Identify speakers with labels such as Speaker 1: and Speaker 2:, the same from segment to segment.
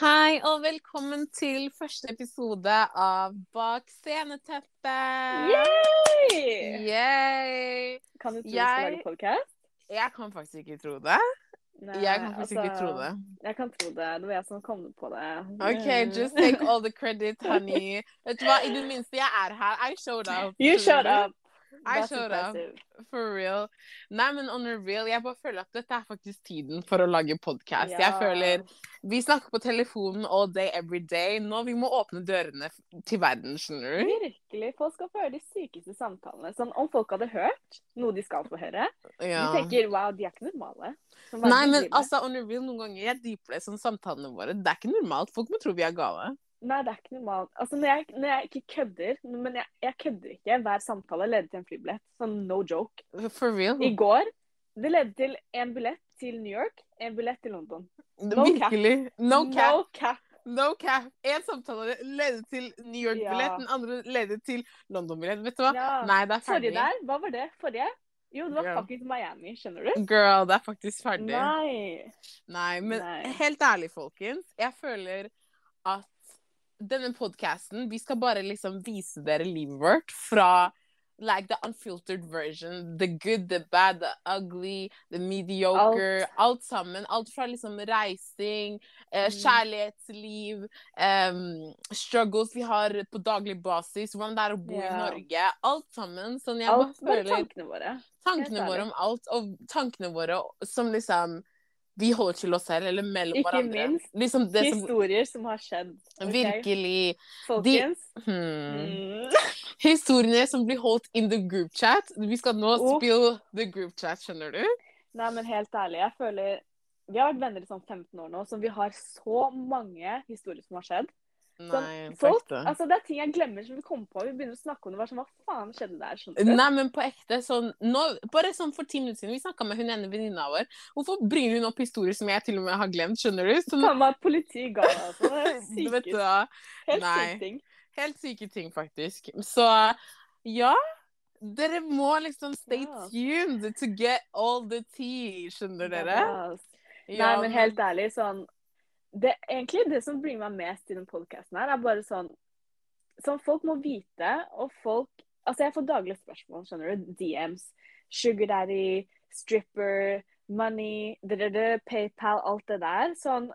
Speaker 1: Hei og velkommen til første episode av Bak sceneteppet.
Speaker 2: Yay!
Speaker 1: Yay!
Speaker 2: Kan du tro vi skal være podkast?
Speaker 1: Jeg kan faktisk ikke tro det.
Speaker 2: Nei,
Speaker 1: Jeg kan faktisk ikke
Speaker 2: altså,
Speaker 1: tro det.
Speaker 2: Jeg kan tro det. Det var jeg som kom på det.
Speaker 1: OK, just take all the credit, honey. Vet du hva, i det minste jeg er her. I showed up.
Speaker 2: You showed up.
Speaker 1: I showed up. For real. Nei, men on a real, jeg bare føler at dette er faktisk tiden for å lage podkast. Jeg føler Vi snakker på telefonen all day, every day. Nå vi må åpne dørene til verden, skjønner du?
Speaker 2: Virkelig. Folk skal få høre de sykeste samtalene. Sånn, om folk hadde hørt noe de skal få høre,
Speaker 1: Ja.
Speaker 2: de tenker wow, de er ikke normale.
Speaker 1: Nei, men altså, on a real, noen ganger jeg deepleser sånn samtalene våre. Det er ikke normalt. Folk må tro vi er gale.
Speaker 2: Nei, det er ikke normalt. Altså, når jeg, når jeg ikke kødder, men jeg, jeg kødder ikke, hver samtale leder til en flybillett. Sånn no joke.
Speaker 1: For real.
Speaker 2: I går, det ledde til en billett til New York, en billett til London. no cap.
Speaker 1: Virkelig. No cap.
Speaker 2: No cap.
Speaker 1: No cap. En samtale ledet til New York-billett,
Speaker 2: Ja.
Speaker 1: den andre ledet til London-billett. Vet du hva?
Speaker 2: Ja.
Speaker 1: Nei, det er ferdig.
Speaker 2: Forrige der, hva var det? Forrige? Jo, det var
Speaker 1: Girl.
Speaker 2: faktisk Miami, skjønner du?
Speaker 1: Girl, det er faktisk ferdig.
Speaker 2: Nei.
Speaker 1: Nei, men
Speaker 2: Nei.
Speaker 1: helt ærlig, folkens. Jeg føler at denne podcasten, vi skal bare liksom vise dere livet vårt fra like the unfiltered version. The good, the bad, the ugly, the mediocre. Alt, sammen. Alt fra liksom reising, eh,
Speaker 2: Mm.
Speaker 1: kjærlighetsliv, um, struggles vi har på daglig basis, hvordan det er å bo i Norge. Alt sammen. Sånn
Speaker 2: Alt
Speaker 1: bare
Speaker 2: bare tankene våre.
Speaker 1: tankene våre om alt, og tankene våre som liksom vi holder til oss selv, eller mellom
Speaker 2: Ikke
Speaker 1: hverandre.
Speaker 2: minst
Speaker 1: Liksom det som
Speaker 2: Historier som har skjedd. Okay?
Speaker 1: virkelig
Speaker 2: Folkens.
Speaker 1: hmm.
Speaker 2: Mm.
Speaker 1: Historiene som blir holdt in the group chat. Vi skal nå
Speaker 2: oh.
Speaker 1: spill the group chat, skjønner du?
Speaker 2: Nei, men helt ærlig, jeg føler Vi har vært venner i sånn 15 år nå, så vi har så mange historier som har skjedd. Sånn,
Speaker 1: Nei,
Speaker 2: folk, altså Det er ting jeg glemmer som vi kommer på. Vi begynner å snakke om det. Sånn, Hva faen skjedde der? skjønner?
Speaker 1: Nei, men på ekte, sånn nå, Bare sånn for ti minutter siden, vi snakka med hun ene venninna vår. Hvorfor bringer hun opp historier som jeg til og med har glemt, skjønner du? Sånn,
Speaker 2: Faen meg politi ga det, altså.
Speaker 1: Du vet
Speaker 2: Helt
Speaker 1: Nei.
Speaker 2: sykt ting.
Speaker 1: Helt syke ting, faktisk. Så ja. Dere må liksom stay
Speaker 2: Ja.
Speaker 1: tuned to get all the tea, skjønner dere?
Speaker 2: Ja, ass. Nei, men helt ærlig, sånn det, Egentlig det som bringer meg mest i den podkasten her, er bare sånn Som folk må vite, og folk Altså, jeg får daglige spørsmål, skjønner du? DMs. Sugar daddy, stripper, money, DDD, PayPal, alt det der. Sånn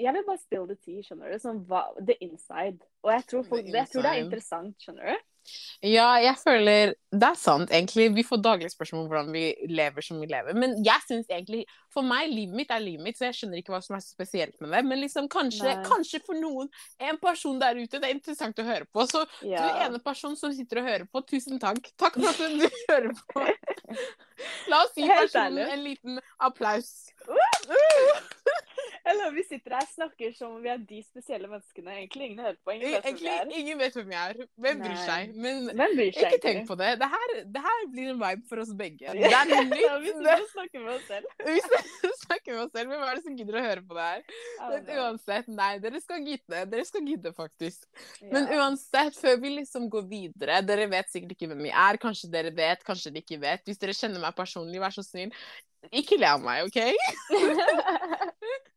Speaker 2: Jeg vil bare spille the tea, skjønner du? Sånn hva The inside. Og jeg tror, folk, jeg tror det er interessant, skjønner du?
Speaker 1: Ja, jeg føler Det er sant, egentlig. Vi får daglige spørsmål om hvordan vi lever som vi lever. Men jeg syns egentlig For meg, livet mitt er livet mitt, så jeg skjønner ikke hva som er så spesielt med det. Men liksom kanskje, kanskje for noen, en person der ute, det er interessant å høre på. Så du
Speaker 2: Ja.
Speaker 1: ene person som sitter og hører på, tusen takk. Takk for at du hører på. La oss gi personen en liten applaus.
Speaker 2: Eller vi sitter her og snakker som om vi er de spesielle menneskene. Egentlig ingen hører på. Ingen vet hvem vi er.
Speaker 1: ingen vet hvem jeg er. Hvem bryr seg? Men
Speaker 2: Hvem bryr seg
Speaker 1: ikke tenk på det. Det her, det her blir en vibe for oss begge. Det er noe
Speaker 2: Ja, vi snakker med oss selv.
Speaker 1: Vi snakker med oss selv. Hvem er det som gidder å høre på det her? Men uansett, nei, dere skal gidde. Dere skal gidde, faktisk. Men uansett, før vi liksom går videre Dere vet sikkert ikke hvem vi er. Kanskje dere vet, kanskje dere ikke vet. Hvis dere kjenner meg personlig, vær så snill. Ikke le av meg, OK?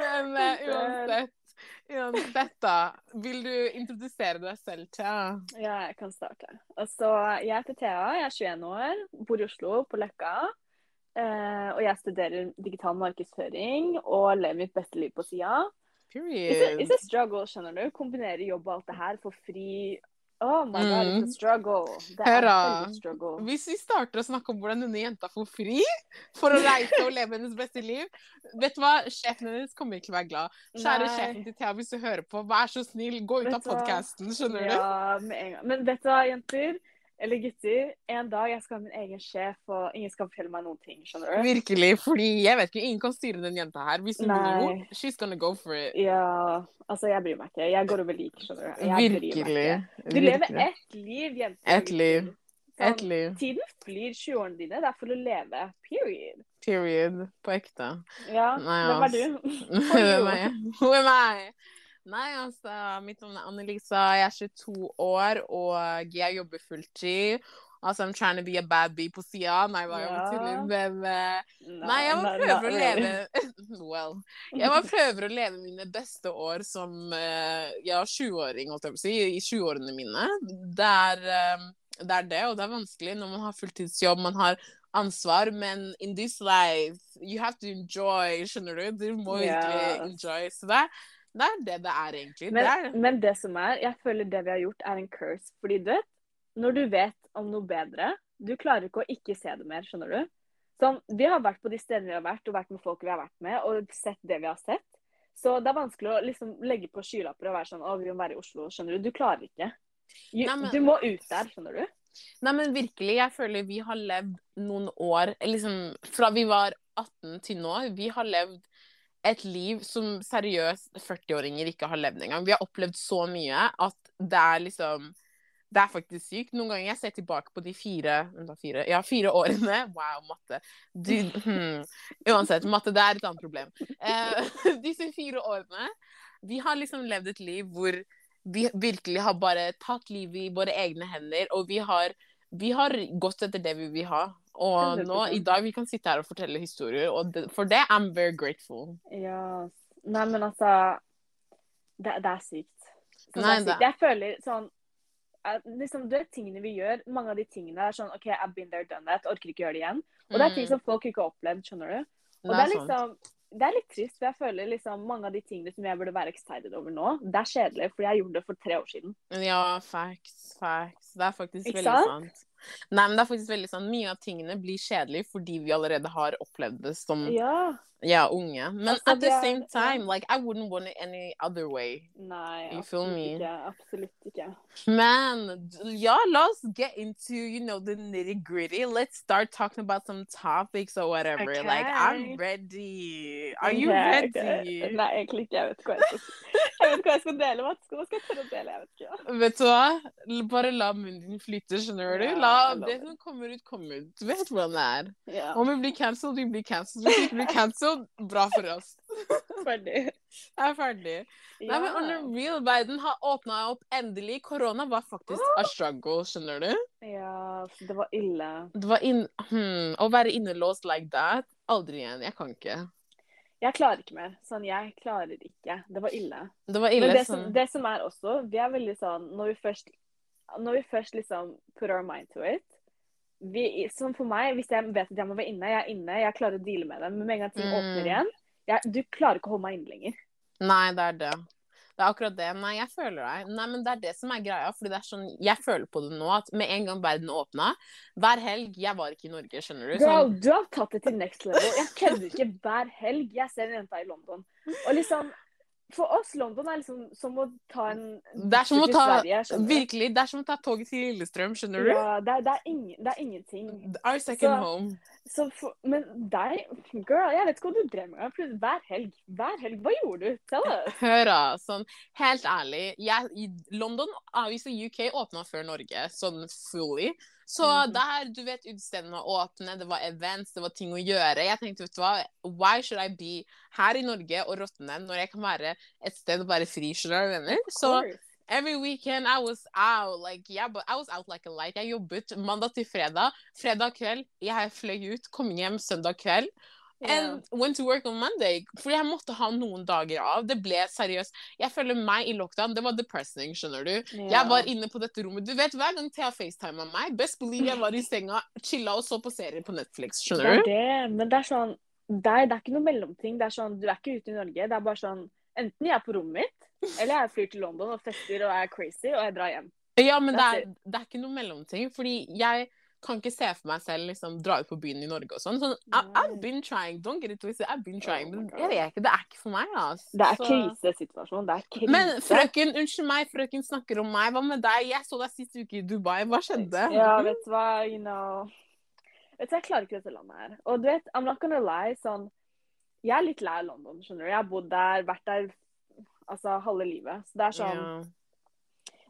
Speaker 1: Men uh, uansett, uansett, da. Vil du introdusere deg selv, Thea?
Speaker 2: ja, jeg kan starte. Altså, jeg heter Thea, jeg er 21 år, bor i Oslo, på Løkka. Uh, og jeg studerer digital markedsføring og lever mitt beste liv på sida. It's, a- it's a struggle, skjønner du. Kombinere jobb og alt det her for fri. Oh my god,
Speaker 1: Mm.
Speaker 2: it's a struggle. Det
Speaker 1: Hør
Speaker 2: er
Speaker 1: da.
Speaker 2: struggle.
Speaker 1: Hvis vi starter å snakke om hvordan denne jenta får fri for å reise og leve hennes beste liv Vet du hva? Sjefen hennes kommer ikke til å være glad. Kjære
Speaker 2: Nei.
Speaker 1: sjefen til Thea, hvis du hører på, vær så snill, gå ut
Speaker 2: Vet
Speaker 1: av podkasten, skjønner du?
Speaker 2: Ja, med en gang. Men vet du hva, jenter? Eller gutter? En dag jeg skal ha min egen sjef, og ingen skal fortelle meg noen ting. skjønner du?
Speaker 1: Virkelig. Fordi jeg vet ikke, ingen kan styre den jenta her. Hvis hun
Speaker 2: Nei.
Speaker 1: noe, she's gonna go for it.
Speaker 2: Ja, altså jeg bryr meg ikke. Jeg går over lik, skjønner du. Jeg
Speaker 1: Virkelig.
Speaker 2: Du lever ett liv, jenter.
Speaker 1: Ett liv.
Speaker 2: Sånn,
Speaker 1: Et liv.
Speaker 2: Tiden flyr 20-årene dine. Det er for å leve. Period.
Speaker 1: Period. På ekte.
Speaker 2: Ja,
Speaker 1: Nei,
Speaker 2: hvem er du?
Speaker 1: Hvem er jeg? Nei, altså, mitt navn er Annelisa. Jeg er 22 år, og jeg jobber fulltid. Altså, I'm trying to be a bad bee på sida. Nei, jeg
Speaker 2: Ja.
Speaker 1: tuller. Men eh,
Speaker 2: No,
Speaker 1: Nei, jeg bare prøver å leve Well. Jeg bare prøver å leve mine beste år som uh, ja, 20-åring, holdt jeg på å si. I 20-årene mine. Det er, eh, det er det, og det er vanskelig når man har fulltidsjobb, man har ansvar, men in this life, you have to enjoy, skjønner du? Du må virkelig
Speaker 2: Yes.
Speaker 1: enjoy. Så det er, det er det det er, egentlig.
Speaker 2: Men,
Speaker 1: det er,
Speaker 2: men det som er, jeg føler det vi har gjort, er en curse. Fordi du vet, når du vet om noe bedre, du klarer ikke å ikke se det mer, skjønner du? Sånn, vi har vært på de stedene vi har vært, og vært med folk vi har vært med, og sett det vi har sett. Så det er vanskelig å liksom legge på skylapper og være sånn Å, vi må være i Oslo. Skjønner du? Du klarer ikke. Du,
Speaker 1: Nei, men-
Speaker 2: Du må ut der, skjønner du?
Speaker 1: Nei, men virkelig, jeg føler vi har levd noen år liksom Fra vi var 18 til nå, vi har levd et liv som seriøst 40-åringer ikke har levd engang. Vi har opplevd så mye at det er liksom Det er faktisk sykt. Noen ganger jeg ser tilbake på de fire, fire, ja, fire årene Wow, matte. Du, hmm. Uansett, matte det er et annet problem. Eh, disse fire årene Vi har liksom levd et liv hvor vi virkelig har bare tatt livet i våre egne hender, og vi har, vi har gått etter det vi vil ha. Og nå, i dag, vi kan sitte her og fortelle historier, og det, for det I'm very grateful.
Speaker 2: Ja. Nei, men altså Det, det er sykt. Så
Speaker 1: Nei,
Speaker 2: det er sykt. Jeg føler sånn at liksom, Du vet tingene vi gjør, mange av de tingene er sånn OK, I've been there, done that. Orker ikke gjøre det igjen. Og det er ting
Speaker 1: Mm,
Speaker 2: som folk ikke har opplevd, skjønner du. Og det er
Speaker 1: sant.
Speaker 2: liksom det er litt trist, for jeg føler liksom mange av de tingene som jeg burde være excited over nå, det er kjedelig, fordi jeg gjorde det for tre år siden.
Speaker 1: Ja, facts, facts. Det er faktisk
Speaker 2: Ikke
Speaker 1: veldig
Speaker 2: sant?
Speaker 1: sant. Nei, men det er faktisk veldig sånn Mye av tingene blir kjedelig fordi vi allerede har opplevd det som
Speaker 2: Ja.
Speaker 1: Ja, unge. Men
Speaker 2: Altså,
Speaker 1: at the same time, like, I wouldn't want it any other way.
Speaker 2: Nei,
Speaker 1: You feel me?
Speaker 2: ikke. Absolutt ikke.
Speaker 1: Man, ja, la oss get into, you know, the nitty gritty. Let's start talking about some topics or whatever. Like, I'm ready. Are you
Speaker 2: Ok, ready?
Speaker 1: ready?
Speaker 2: Nei, egentlig ikke. Jeg vet hva jeg skal Jeg vet hva jeg skal dele. Hva skal, jeg tørre å dele? Jeg vet ikke.
Speaker 1: Vet du hva? Bare la munnen din flyte, skjønner du? La det som kommer ut, komme ut. Du vet hvordan det er.
Speaker 2: Yeah.
Speaker 1: Om vi blir cancelled, vi blir cancelled. Hvis vi ikke blir cancelled, bra for oss.
Speaker 2: ferdig.
Speaker 1: Jeg er ferdig. Nei, men on the real, verden har åpna opp endelig. Korona var faktisk a struggle, skjønner du?
Speaker 2: Ja, det var ille.
Speaker 1: Det var inn... Hmm, å være innelåst like that, aldri igjen. Jeg kan ikke.
Speaker 2: Jeg klarer ikke mer. Sånn, jeg klarer ikke. Det var ille.
Speaker 1: Det var ille
Speaker 2: Men det som, det som er også, vi er veldig sånn Når vi først, når vi først liksom put our mind to it vi, Som for meg, hvis jeg vet at jeg må være inne, jeg er inne, jeg klarer å deale med det. Men med en gang ting
Speaker 1: Mm.
Speaker 2: åpner igjen, jeg, du klarer ikke å holde meg inne lenger.
Speaker 1: Nei, det er det. Det er akkurat det. Nei, jeg føler deg. Nei, men det er det som er greia. Fordi det er sånn, Jeg føler på det nå at med en gang verden åpna Hver helg Jeg var ikke i Norge, skjønner du.
Speaker 2: Girl,
Speaker 1: Sånn,
Speaker 2: du har tatt det til next level. Jeg kødder ikke hver helg. Jeg ser en jente i London. Og liksom For oss, London er liksom som å ta en
Speaker 1: det er som å ta
Speaker 2: Sverige.
Speaker 1: Virkelig, det er som å ta toget til Lillestrøm, skjønner du?
Speaker 2: Ja, det er, det, er ingen, det er ingenting.
Speaker 1: Our second
Speaker 2: Så-
Speaker 1: home.
Speaker 2: Så for, men deg, girl, jeg vet ikke hva du drev med. for Hver helg. Hver helg. Hva gjorde du? Tell us.
Speaker 1: Hør da, sånn helt ærlig. Jeg, London, avisa UK åpna før Norge, sånn fully. Så
Speaker 2: Mhm.
Speaker 1: der, du vet, utestedene var åpne, det var events, det var ting å gjøre. Jeg tenkte, vet du hva, why should I be her i Norge og råtne når jeg kan være et sted og bare fri, skjønner du, venner? Så every weekend I was out, like, yeah, but I was out like a light. Jeg jobbet mandag til fredag. Fredag kveld, jeg fløy ut, kom hjem søndag kveld. And went to work on Monday. Fordi jeg måtte ha noen dager av. Det ble seriøst. Jeg føler meg i lockdown, det var depressing, skjønner du.
Speaker 2: Yeah.
Speaker 1: Jeg var inne på dette rommet. Du vet, Hver gang Thea facetima meg, best believe jeg var i senga, chilla og så på serier på Netflix. Skjønner
Speaker 2: er
Speaker 1: du?
Speaker 2: det. Men det er sånn der, Det er ikke noe mellomting. Det er sånn, Du er ikke ute i Norge. Det er bare sånn Enten jeg er på rommet mitt, eller jeg flyr til London og fester og er crazy, og jeg drar hjem.
Speaker 1: Ja, men det er, det er ikke noe mellomting. Fordi jeg kan ikke se for meg selv liksom dra ut på byen i Norge og sånn. sånn I, I've been trying. Don't get it twisted. I've been trying.
Speaker 2: Oh
Speaker 1: men jeg vet ikke, det er ikke for meg, altså.
Speaker 2: Det er krisesituasjon. Det er krise.
Speaker 1: Men frøken, unnskyld meg, frøken snakker om meg. Hva med deg? Jeg så deg sist uke i Dubai. Hva skjedde?
Speaker 2: Ja, vet du hva, you know Vet du, Jeg klarer ikke dette landet her. Og du vet, I'm not gonna lie, sånn Jeg er litt lei av London, skjønner du. Jeg har bodd der, vært der altså halve livet. Så det er sånn
Speaker 1: Ja.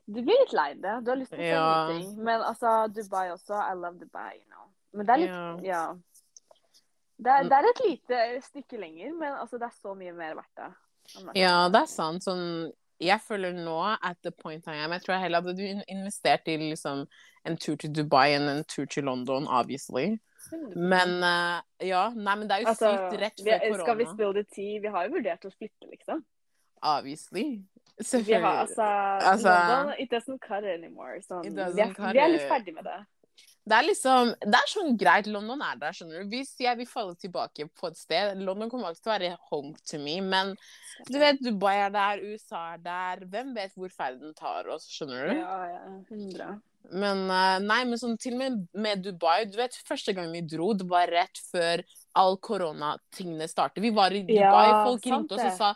Speaker 2: Du blir litt lei det. Du har lyst til å se
Speaker 1: Ja.
Speaker 2: nye ting. Men altså, Dubai også. I love Dubai, you know. Men det er litt
Speaker 1: Ja.
Speaker 2: Det er, det er et lite stykke lenger, men altså, det er så mye mer verdt det.
Speaker 1: Ja, det er sant. Sånn jeg føler nå, at the point I am Jeg tror jeg heller hadde du investert i liksom en tur til Dubai enn en tur til London, obviously. Men uh, ja. Nei, men det er jo altså, sykt rett før korona.
Speaker 2: Skal vi spille det ti? Vi har jo vurdert å flytte, liksom.
Speaker 1: Obviously.
Speaker 2: Selvfølgelig. Vi har, altså, altså, London, it doesn't cut anymore. Sånn, vi, er, vi er litt ferdig med det.
Speaker 1: Det er liksom, det er sånn greit. London er der, skjønner du. Hvis jeg vil falle tilbake på et sted London kommer alltid til å være home to me, men du vet, Dubai er der, USA er der. Hvem vet hvor ferden tar oss, skjønner
Speaker 2: du? Ja, ja. 100.
Speaker 1: Men uh, nei, men sånn til og med med Dubai Du vet, første gang vi dro, det var rett før all koronatingene startet. Vi var i Dubai, ja, folk ringte oss og sa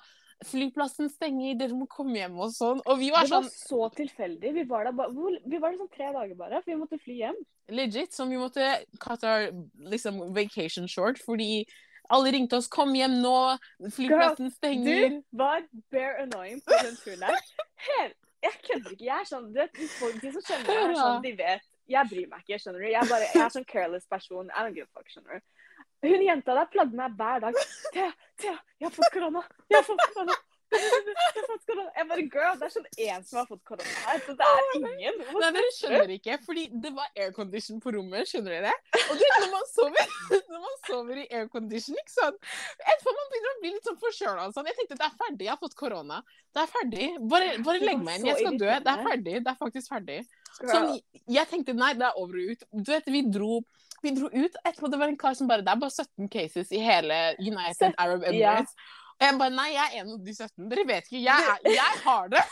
Speaker 1: flyplassen stenger, dere må komme hjem og sånn. Og vi var
Speaker 2: sånn Det var så tilfeldig. Vi var der, ba... vi var der sånn tre dager bare, for vi måtte fly hjem.
Speaker 1: Legit. Som vi måtte our liksom, vacation short fordi alle ringte oss 'kom hjem nå', flyplassen stenger.
Speaker 2: Du var bare annoying på den turen der. Helt, jeg kødder ikke. Jeg er sånn, du vet, De som kjenner meg, er sånn, de vet. Jeg bryr meg ikke, skjønner du. Jeg, bare, jeg er sånn careless person. I don't give a fuck, skjønner du. Hun jenta der plagde meg hver dag. 'Thea, Thea, jeg har fått korona! Jeg har fått korona!' Jeg, fått korona. jeg bare, girl, Det er sånn én som har fått korona her. Så det er ingen.
Speaker 1: Nei, Dere skjønner ikke, fordi det var aircondition på rommet. Skjønner dere? Og du når man sover, når man sover i aircondition, ikke sant Etterpå man begynner å bli litt sånn forkjøla. Sånn. Jeg tenkte det er ferdig, jeg har fått korona. Det er ferdig. Bare, bare legg meg inn. Jeg skal dø. Det er ferdig. Det er faktisk ferdig. Sånn, jeg tenkte nei, det er over og ut. Du vet, vi dro vi dro ut etterpå. Det var en kar som bare Det er bare 17 cases i hele United Arab Emirates. Ja. Og jeg bare Nei, jeg er en av de 17. Dere vet ikke. Jeg, er, jeg har det.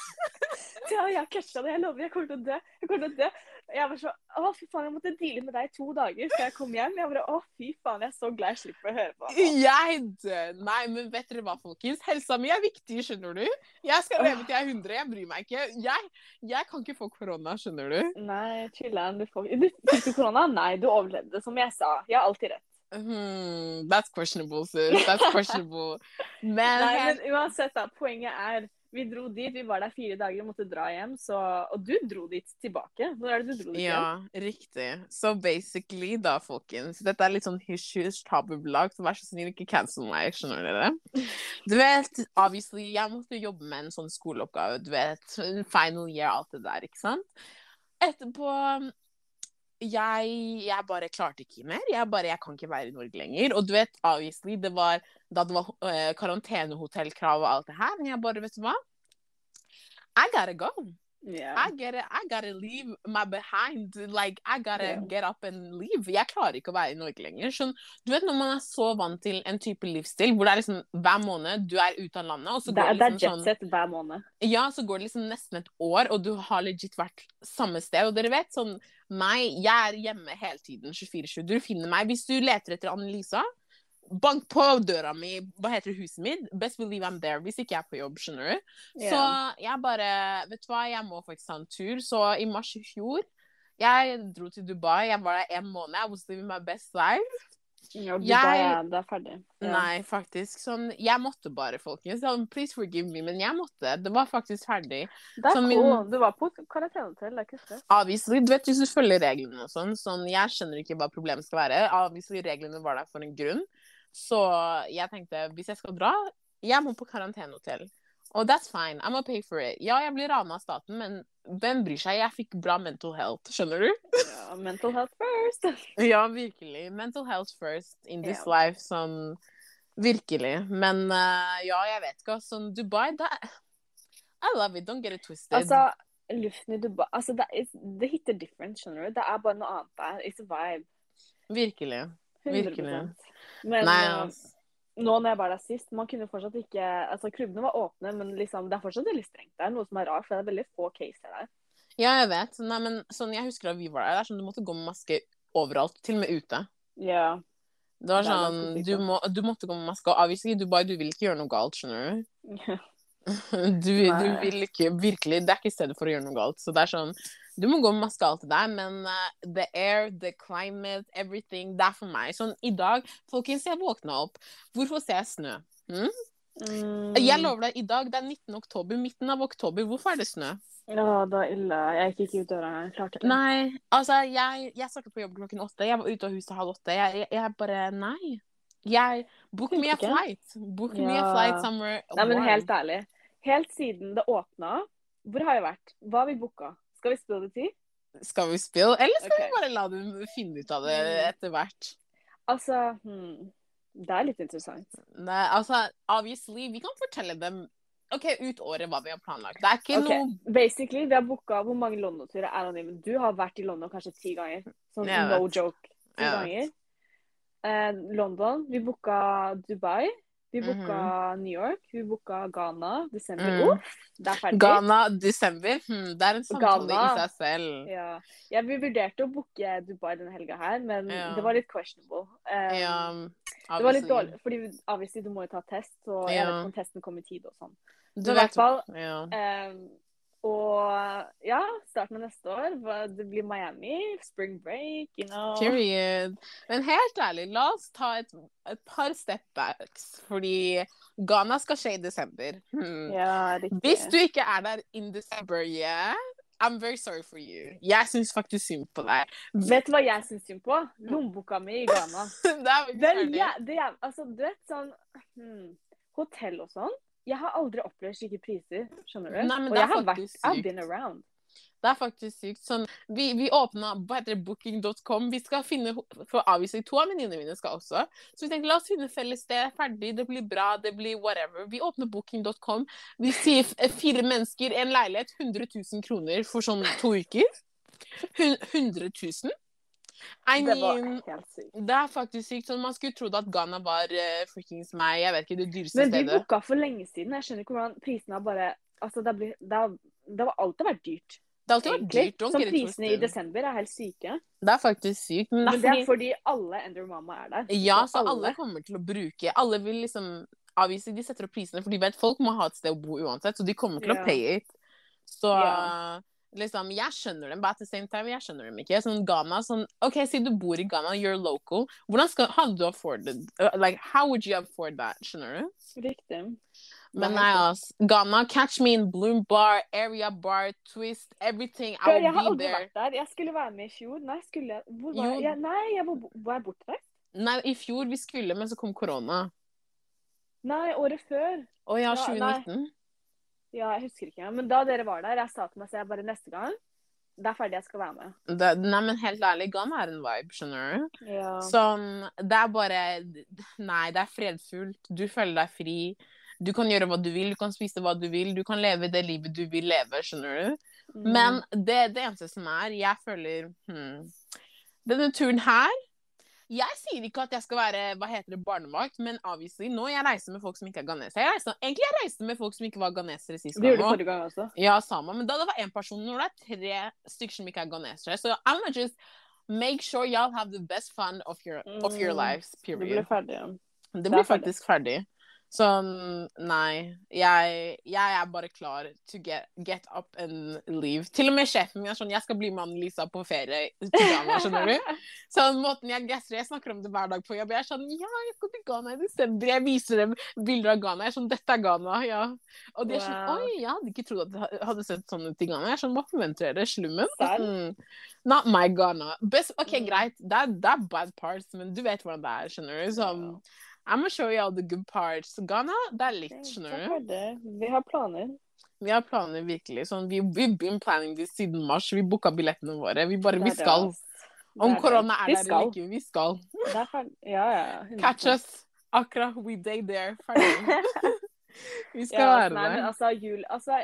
Speaker 2: ja, jeg catcha det. Jeg lover. Jeg kommer til å dø. Jeg kommer til å dø. Jeg var så Å, fy faen, jeg måtte deale med deg i to dager før jeg kom hjem. Jeg bare Å, fy faen, jeg er så glad jeg slipper å høre på.
Speaker 1: Jeg dør. Nei, men vet dere hva, folkens? Helsa mi er viktig, skjønner du. Jeg skal leve til jeg er 100. Jeg bryr meg ikke. Jeg, jeg kan ikke få korona, skjønner du.
Speaker 2: Nei, chiller'n. Du får du, Fikk du korona? Nei, du overlevde, som jeg sa. Jeg har alltid rett.
Speaker 1: Hmm, that's questionable, sis. That's questionable.
Speaker 2: Men, Nei, men uansett, da. Poenget er vi dro dit, vi var der fire dager og måtte dra hjem. Så, og du dro dit tilbake. Hvor er det du dro dit
Speaker 1: ja, hjem? Ja, riktig. Så basically, da, folkens Dette er litt sånn hysj-hysj tabubelag, så vær så snill, ikke cancel meg. Skjønner dere? Du vet, obviously, jeg måtte jobbe med en sånn skoleoppgave. Du vet, final year, alt det der, ikke sant? Etterpå jeg, jeg, bare klarte ikke mer. Jeg bare, jeg kan ikke være i Norge lenger. Og du vet, obviously, det var da det var uh, karantenehotellkrav og alt det her. Men jeg bare, vet du hva? I gotta go. Yeah. I get it. I gotta leave my behind. Like, I gotta yeah. get up and leave. Jeg klarer ikke å være i Norge lenger. Sånn, du vet når man er så vant til en type livsstil hvor det er liksom hver måned du er ute av landet og så går
Speaker 2: det, liksom, det er jetset sånn, hver måned.
Speaker 1: Ja, så går det liksom nesten et år, og du har legit vært samme sted. Og dere vet sånn meg, jeg er hjemme hele tiden 24-7. Du finner meg hvis du leter etter Annelisa bank på døra mi, hva heter huset mitt? Best believe I'm there hvis ikke jeg er på jobb, skjønner du. Yeah. Så jeg bare Vet du hva, jeg må faktisk ta en tur. Så i mars i fjor jeg dro til Dubai. Jeg var der en måned. I was living my best life.
Speaker 2: Ja, du jeg, det er ferdig.
Speaker 1: Ja. Nei, faktisk. Sånn, jeg måtte bare, folkens. Så, please forgive me, men jeg måtte. Det var faktisk ferdig.
Speaker 2: Det er cool. Min... Du var på karantenehotell, det er ikke.
Speaker 1: Obviously. Du vet, hvis du følger reglene og sånn, sånn Jeg skjønner ikke hva problemet skal være. Obviously, reglene var der for en grunn. Så jeg tenkte hvis jeg skal dra, jeg må på karantenehotell. Og that's fine. I'm gonna pay for it. Ja, jeg blir rana av staten, men hvem bryr seg? Jeg fikk bra mental health, skjønner du?
Speaker 2: Ja, mental health first.
Speaker 1: ja, virkelig. Mental health first in this yeah. life. Sånn Virkelig. Men uh, ja, jeg vet ikke. Sånn Dubai, det I love it. Don't get it twisted.
Speaker 2: Altså, luften i Dubai altså, det, det hitter different, skjønner du. Det er bare noe annet der. It's a vibe.
Speaker 1: Virkelig. Virkelig. 100%.
Speaker 2: Men Nei, altså. Nå når jeg var der sist, man kunne fortsatt ikke Altså, klubbene var åpne, men liksom, det er fortsatt veldig strengt der. Noe som er rart, for det er veldig få caser der.
Speaker 1: Ja, jeg vet. Nei, men sånn, jeg husker da vi var der, det er sånn du måtte gå med maske overalt, til og med ute.
Speaker 2: Ja.
Speaker 1: Det var sånn, du, må, du, måtte gå med maske, og avvise du bare, du vil ikke gjøre noe galt, skjønner du? du, du vil ikke, virkelig, det er ikke stedet for å gjøre noe galt. Så det er sånn, du må gå med maske og alt det der, men uh, the air, the climate, everything, det er for meg. Sånn i dag, folkens, jeg våkna opp. Hvorfor ser jeg snø? Hm? Mm. Jeg lover deg, i dag det er 19. oktober, midten av oktober. Hvorfor er det snø?
Speaker 2: Ja, det er ille. Jeg gikk ikke ut døra. Jeg klarte
Speaker 1: det. Nei, altså, jeg, jeg startet på jobb klokken åtte. Jeg var ute av huset halv åtte. Jeg, jeg, jeg bare Nei. Jeg Book me a flight. Book ja. me a flight somewhere
Speaker 2: Nei, men helt ærlig helt siden det åpna, hvor har jeg vært? Hva har vi booka? Skal vi spille det til?
Speaker 1: Skal vi spille, eller skal
Speaker 2: okay.
Speaker 1: vi bare la dem finne ut av det
Speaker 2: Mm.
Speaker 1: etter hvert?
Speaker 2: Altså hmm, Det er litt interessant.
Speaker 1: Nei, altså, obviously, vi kan fortelle dem OK, ut året hva vi har planlagt. Det er ikke
Speaker 2: okay.
Speaker 1: noe
Speaker 2: Basically, vi har booka hvor mange London-turer er anonyme. Du har vært i London kanskje ti ganger. Sånn no joke. Ti ganger. Eh, London. Vi booka Dubai. Vi booka New York. Vi booka Ghana. Desember. Mm. Det er ferdig.
Speaker 1: Ghana, desember. Hmm, det er en samtale
Speaker 2: Ghana.
Speaker 1: i seg selv.
Speaker 2: Ja. ja, vi vurderte å booke Dubai denne helga her, men
Speaker 1: Ja.
Speaker 2: det var litt questionable. Um,
Speaker 1: Ja,
Speaker 2: det var litt dårlig, fordi obviously du må jo ta test, så jeg vet ikke om testen kom i tide og sånn.
Speaker 1: Du
Speaker 2: i hvert
Speaker 1: vet
Speaker 2: fall,
Speaker 1: ja.
Speaker 2: Og ja, starten av neste år. Det blir Miami, spring break, you know.
Speaker 1: Period. Men helt ærlig, la oss ta et, et par step backs, fordi Ghana skal skje i desember. Hmm.
Speaker 2: Ja.
Speaker 1: Hvis du ikke er der in December, yeah, I'm very sorry for you. Jeg syns faktisk synd på deg.
Speaker 2: Vet du hva jeg syns synd på? Lommeboka mi i Ghana.
Speaker 1: det er veldig
Speaker 2: ja, det er, altså, du vet sånn hmm, Hotell og sånn. Jeg har aldri opplevd slike priser, skjønner du?
Speaker 1: Nei,
Speaker 2: og jeg har vært
Speaker 1: faktisk
Speaker 2: I've
Speaker 1: sykt.
Speaker 2: been around.
Speaker 1: Det er faktisk sykt. Sånn, vi, vi åpna booking.com. Vi skal finne For avvisning to av venninnene mine skal også. Så vi tenkte la oss finne felles sted. Ferdig, det blir bra, det blir whatever. Vi åpner booking.com. Vi sier fire mennesker, en leilighet, 100 000 kroner for sånn to uker. Hun- 100 000? I
Speaker 2: Det var helt sykt.
Speaker 1: det er faktisk sykt. Sånn, man skulle trodd at Ghana var uh, frikkings meg, jeg vet ikke, det dyreste stedet.
Speaker 2: Men vi booka for lenge siden. Jeg skjønner ikke hvordan prisene har bare Altså, det, ble, det, har, det har alltid vært dyrt.
Speaker 1: Det har alltid vært dyrt.
Speaker 2: Som prisene i desember er helt syke.
Speaker 1: Det er faktisk sykt. Men,
Speaker 2: Men det er
Speaker 1: fordi-
Speaker 2: alle Ender Mama er der.
Speaker 1: Ja, så alle kommer til å bruke Alle vil liksom avvise De setter opp prisene, for de vet folk må ha et sted å bo uansett, så de kommer til
Speaker 2: Ja.
Speaker 1: å pay it. Så
Speaker 2: Ja.
Speaker 1: Liksom Jeg skjønner dem, but at the same time, jeg skjønner dem ikke. Sånn Ghana sånn OK, si du bor i Ghana, you're local. Hvordan skal Hadde du afforded uh, Like, how would you afford that? Skjønner du?
Speaker 2: Riktig.
Speaker 1: Men nei, ass. Ghana, catch me in Bloom Bar, Area Bar, Twist, everything. I
Speaker 2: there. Jeg har
Speaker 1: be
Speaker 2: aldri vært der. Jeg skulle være med i fjor. Nei, skulle jeg Hvor var
Speaker 1: Jo.
Speaker 2: jeg? Nei, jeg var, var jeg bortreist?
Speaker 1: Nei, i fjor vi skulle, men så kom korona.
Speaker 2: Nei, året før.
Speaker 1: Å ja,
Speaker 2: Ja, nei.
Speaker 1: 2019?
Speaker 2: Ja, jeg husker ikke. Men da dere var der, jeg sa til meg selv bare neste gang Det er ferdig, jeg skal være med.
Speaker 1: Det, nei, men helt ærlig, Ghana er en vibe, skjønner du?
Speaker 2: Ja.
Speaker 1: Sånn, det er bare Nei, det er fredfullt. Du føler deg fri. Du kan gjøre hva du vil, du kan spise hva du vil, du kan leve det livet du vil leve, skjønner du?
Speaker 2: Mm.
Speaker 1: Men det, det eneste som er, jeg føler hmm, Denne turen her Jeg sier ikke at jeg skal være hva heter det, barnevakt, men obviously, nå jeg reiser med folk som ikke er ghanesere. Jeg reiser, egentlig jeg reiste med folk som ikke var ghanesere sist
Speaker 2: Du gjorde det
Speaker 1: gjorde også.
Speaker 2: forrige gang også.
Speaker 1: Ja, samme. Men da det var én person, når det er tre stykker som ikke er ghanesere, så I'm gonna just make sure y'all have the best fun of your, of your
Speaker 2: Mm.
Speaker 1: lives,
Speaker 2: period. Det
Speaker 1: blir
Speaker 2: ferdig.
Speaker 1: Det blir faktisk ferdig. Sånn, nei. Jeg, jeg er bare klar to get, get up and leave. Til og med sjefen min er sånn Jeg skal bli med Anne-Lisa på ferie til Ghana, skjønner du? Sånn måten jeg Jeg snakker om det hver dag på jobb. Jeg er sånn Ja, jeg skal til Ghana i desember. Jeg viser dem bilder av Ghana. Jeg er sånn Dette er Ghana, ja. Og de er sånn Oi, jeg hadde ikke trodd at det hadde sett sånn ut i Ghana. Jeg er sånn Hva forventer dere? Slummen? Mm. Not my Ghana. Best, OK,
Speaker 2: Mm.
Speaker 1: greit. Det det er bad parts, men du vet hvordan det er, skjønner du? Sånn I'm gonna show you all the good parts. Ghana, det er litt, skjønner du.
Speaker 2: Vi har planer.
Speaker 1: Vi har planer virkelig. Sånn, vi, we've been planning this siden mars. Vi booka billettene våre. Vi bare, vi skal. Om korona er der eller ikke, vi skal.
Speaker 2: Ja, ja.
Speaker 1: Catch us. Akra, we day there. Ferdig. vi skal
Speaker 2: Ja,
Speaker 1: være
Speaker 2: nei, men
Speaker 1: der.
Speaker 2: altså, jul Altså,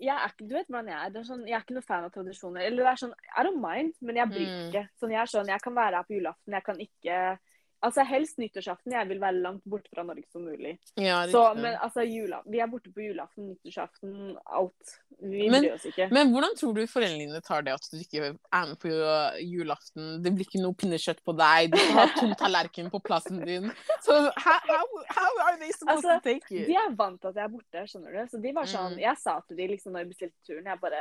Speaker 2: er du vet hvordan jeg er. Det er sånn, jeg er ikke noe fan av tradisjoner. Eller det er sånn, I don't mind, men jeg bryr
Speaker 1: Mm.
Speaker 2: ikke. Sånn, jeg er sånn, jeg kan være her på julaften, jeg kan ikke Altså, helst nyttårsaften. Jeg vil være langt borte fra Norge som mulig.
Speaker 1: Ja,
Speaker 2: Så, men altså, jula, vi er borte på julaften, nyttårsaften, alt. Vi
Speaker 1: Men-
Speaker 2: bryr oss ikke.
Speaker 1: Men hvordan tror du foreldrene dine tar det at du ikke er med på julaften? Det blir ikke noe pinnekjøtt på deg, du har tom tallerken på plassen din. Så how, how, how are they supposed
Speaker 2: Altså,
Speaker 1: to take it?
Speaker 2: De er vant til at jeg er borte, skjønner du. Så de var sånn
Speaker 1: Mm.
Speaker 2: Jeg sa til de liksom når jeg bestilte turen, jeg bare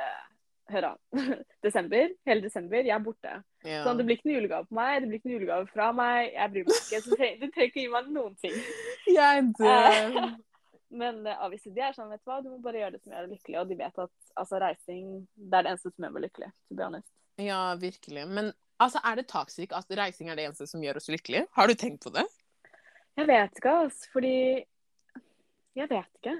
Speaker 2: Hør an. desember, hele desember, jeg er borte.
Speaker 1: Ja.
Speaker 2: Sånn, det blir ikke noen julegave på meg, det blir ikke noen julegave fra meg. Jeg bryr meg ikke. Så trenger, du trenger ikke gi meg noen ting.
Speaker 1: Jeg dør.
Speaker 2: Men uh, avviste de er sånn, vet du hva, du må bare gjøre det som gjør deg lykkelig. Og de vet at altså, reising, det er det eneste som gjør meg lykkelig, to be honest.
Speaker 1: Ja, virkelig. Men altså, er det taksik at reising er det eneste som gjør oss lykkelige? Har du tenkt på det?
Speaker 2: Jeg vet ikke, altså, fordi Jeg vet ikke.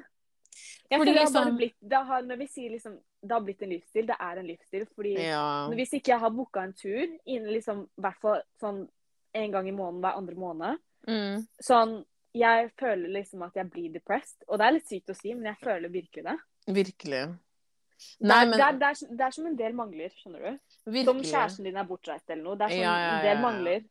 Speaker 2: Jeg
Speaker 1: Fordi
Speaker 2: føler det har bare
Speaker 1: liksom-
Speaker 2: blitt, det har, Når vi sier liksom det har blitt en livsstil, det er en livsstil. fordi
Speaker 1: Ja.
Speaker 2: Hvis ikke jeg har booka en tur innen liksom, hvert fall sånn en gang i måneden hver andre måned,
Speaker 1: Mm.
Speaker 2: sånn Jeg føler liksom at jeg blir depressed. Og det er litt sykt å si, men jeg føler virkelig det.
Speaker 1: Virkelig.
Speaker 2: Det
Speaker 1: Nei,
Speaker 2: er,
Speaker 1: men
Speaker 2: det, er, det, er, det er som en del mangler, skjønner du.
Speaker 1: Virkelig.
Speaker 2: Som kjæresten din er bortreist eller noe. Det er som
Speaker 1: Ja, ja,
Speaker 2: en del mangler.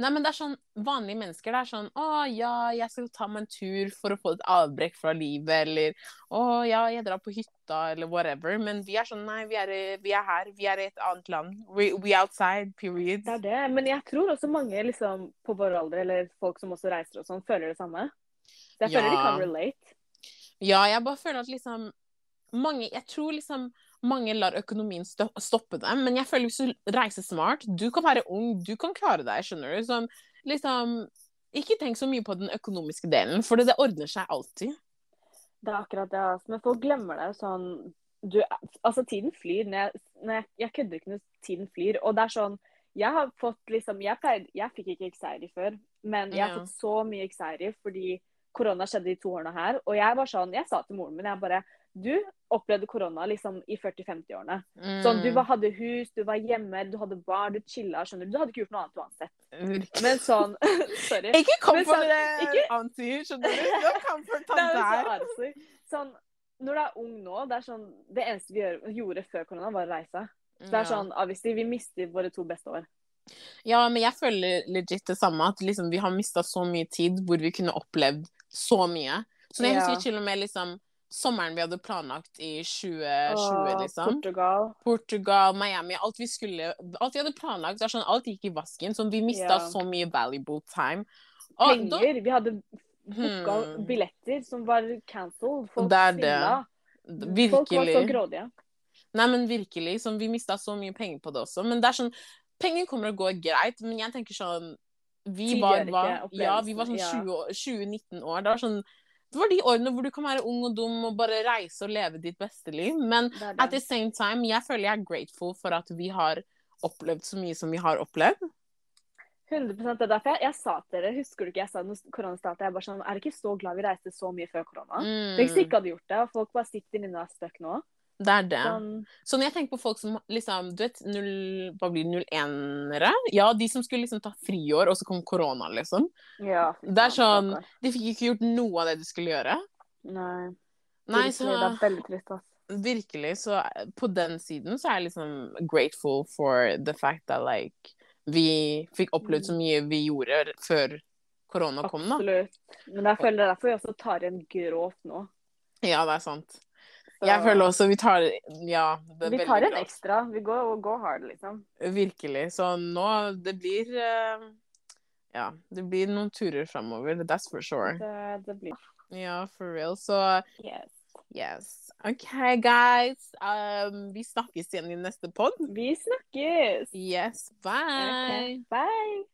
Speaker 1: Nei, men det er sånn vanlige mennesker. Det er sånn Å ja, jeg skal ta meg en tur for å få et avbrekk fra livet, eller Å ja, jeg drar på hytta, eller whatever. Men vi er sånn Nei, vi er, vi er her. Vi er i et annet land. We, we outside, period.
Speaker 2: Det er det. Men jeg tror også mange liksom, på vår alder, eller folk som også reiser og sånn, føler det samme. Så jeg føler de kan relate.
Speaker 1: Ja, jeg bare føler at liksom mange Jeg tror liksom mange lar økonomien stoppe dem, men jeg føler hvis du reiser smart Du kan være ung, du kan klare deg, skjønner du. Sånn, liksom Ikke tenk så mye på den økonomiske delen, for det ordner seg alltid.
Speaker 2: Det er akkurat det. Altså. Men folk glemmer det sånn du, Altså, tiden flyr. Når jeg, når jeg, jeg kødder ikke når tiden flyr. Og det er sånn Jeg har fått liksom Jeg, pleide, jeg fikk ikke anxiety før, men jeg har fått så mye anxiety fordi korona skjedde de to årene her. Og jeg var sånn Jeg sa til moren min, jeg bare Du opplevde korona liksom i 40-50-årene. Sånn, du
Speaker 1: Mm.
Speaker 2: hadde hus, du var hjemme, du hadde barn, du chilla, skjønner du. Du hadde ikke gjort noe annet uansett.
Speaker 1: Virkelig.
Speaker 2: Men sånn Sorry.
Speaker 1: Ikke kom for
Speaker 2: sånn,
Speaker 1: det,
Speaker 2: ikke-
Speaker 1: anti, skjønner du? Du kom for tante
Speaker 2: artig. Sånn, når du er ung nå, det er sånn Det eneste vi gjør, gjorde før korona, var å reise. Så det er sånn, obviously, vi mister våre to beste år.
Speaker 1: Ja, men jeg føler legit det samme, at liksom, vi har mista så mye tid hvor vi kunne opplevd så mye. Så jeg
Speaker 2: Ja.
Speaker 1: husker til og med liksom sommeren vi hadde planlagt i 2020,
Speaker 2: Åh,
Speaker 1: liksom.
Speaker 2: Portugal.
Speaker 1: Portugal, Miami, alt vi skulle Alt vi hadde planlagt, sånn, alt gikk i vasken. Så vi mista
Speaker 2: Ja.
Speaker 1: så mye valuable time. Og da-
Speaker 2: Penger. Vi hadde booka
Speaker 1: Hmm.
Speaker 2: billetter som var cancelled. Folk
Speaker 1: Det er det.
Speaker 2: svindla. Folk var så grådige.
Speaker 1: Nei, men virkelig. Sånn, vi mista så mye penger på det også. Men det er sånn Penger kommer og går greit, men jeg tenker sånn Vi var, var, ja, vi var sånn 20 år- 20-19 år. Det var sånn det var de årene hvor du kan være ung og dum og bare reise og leve ditt beste liv. Men
Speaker 2: Det det.
Speaker 1: at the same time, jeg føler jeg er grateful for at vi har opplevd så mye som vi har opplevd.
Speaker 2: 100 det er derfor jeg, jeg sa til dere, husker du ikke jeg sa når korona startet, jeg bare sånn, er dere ikke så glad vi reiste så mye før korona?
Speaker 1: Mm,
Speaker 2: Tenk hvis vi ikke hadde gjort det, og folk bare sitter inne og er stuck nå.
Speaker 1: Det er det.
Speaker 2: Sånn,
Speaker 1: Så når jeg tenker på folk som liksom, du vet, null, hva blir det, 01-ere? Ja, de som skulle liksom ta friår, og så kom korona, liksom.
Speaker 2: ja.
Speaker 1: Det er sånn- De fikk ikke gjort noe av det de skulle gjøre.
Speaker 2: Nei.
Speaker 1: Nei,
Speaker 2: Virkelig,
Speaker 1: så
Speaker 2: Det er veldig trist, ass.
Speaker 1: virkelig. Så eh, på den siden så er jeg liksom grateful for the fact that like vi fikk opplevd så mye vi gjorde før korona kom, da.
Speaker 2: Absolutt. Men jeg føler det er derfor vi også tar igjen grovt nå.
Speaker 1: Ja, det er sant. Jeg føler også vi tar Ja,
Speaker 2: Vi tar en
Speaker 1: bra.
Speaker 2: ekstra. Vi går, går hard, liksom.
Speaker 1: Virkelig. Så nå Det blir eh, Ja, det blir noen turer framover. That's for sure.
Speaker 2: Det, det blir
Speaker 1: Ja, for real. Så
Speaker 2: yes.
Speaker 1: yes. OK, guys. Um, vi snakkes igjen i neste pod.
Speaker 2: Vi snakkes!
Speaker 1: Yes. Bye.
Speaker 2: Okay. Bye!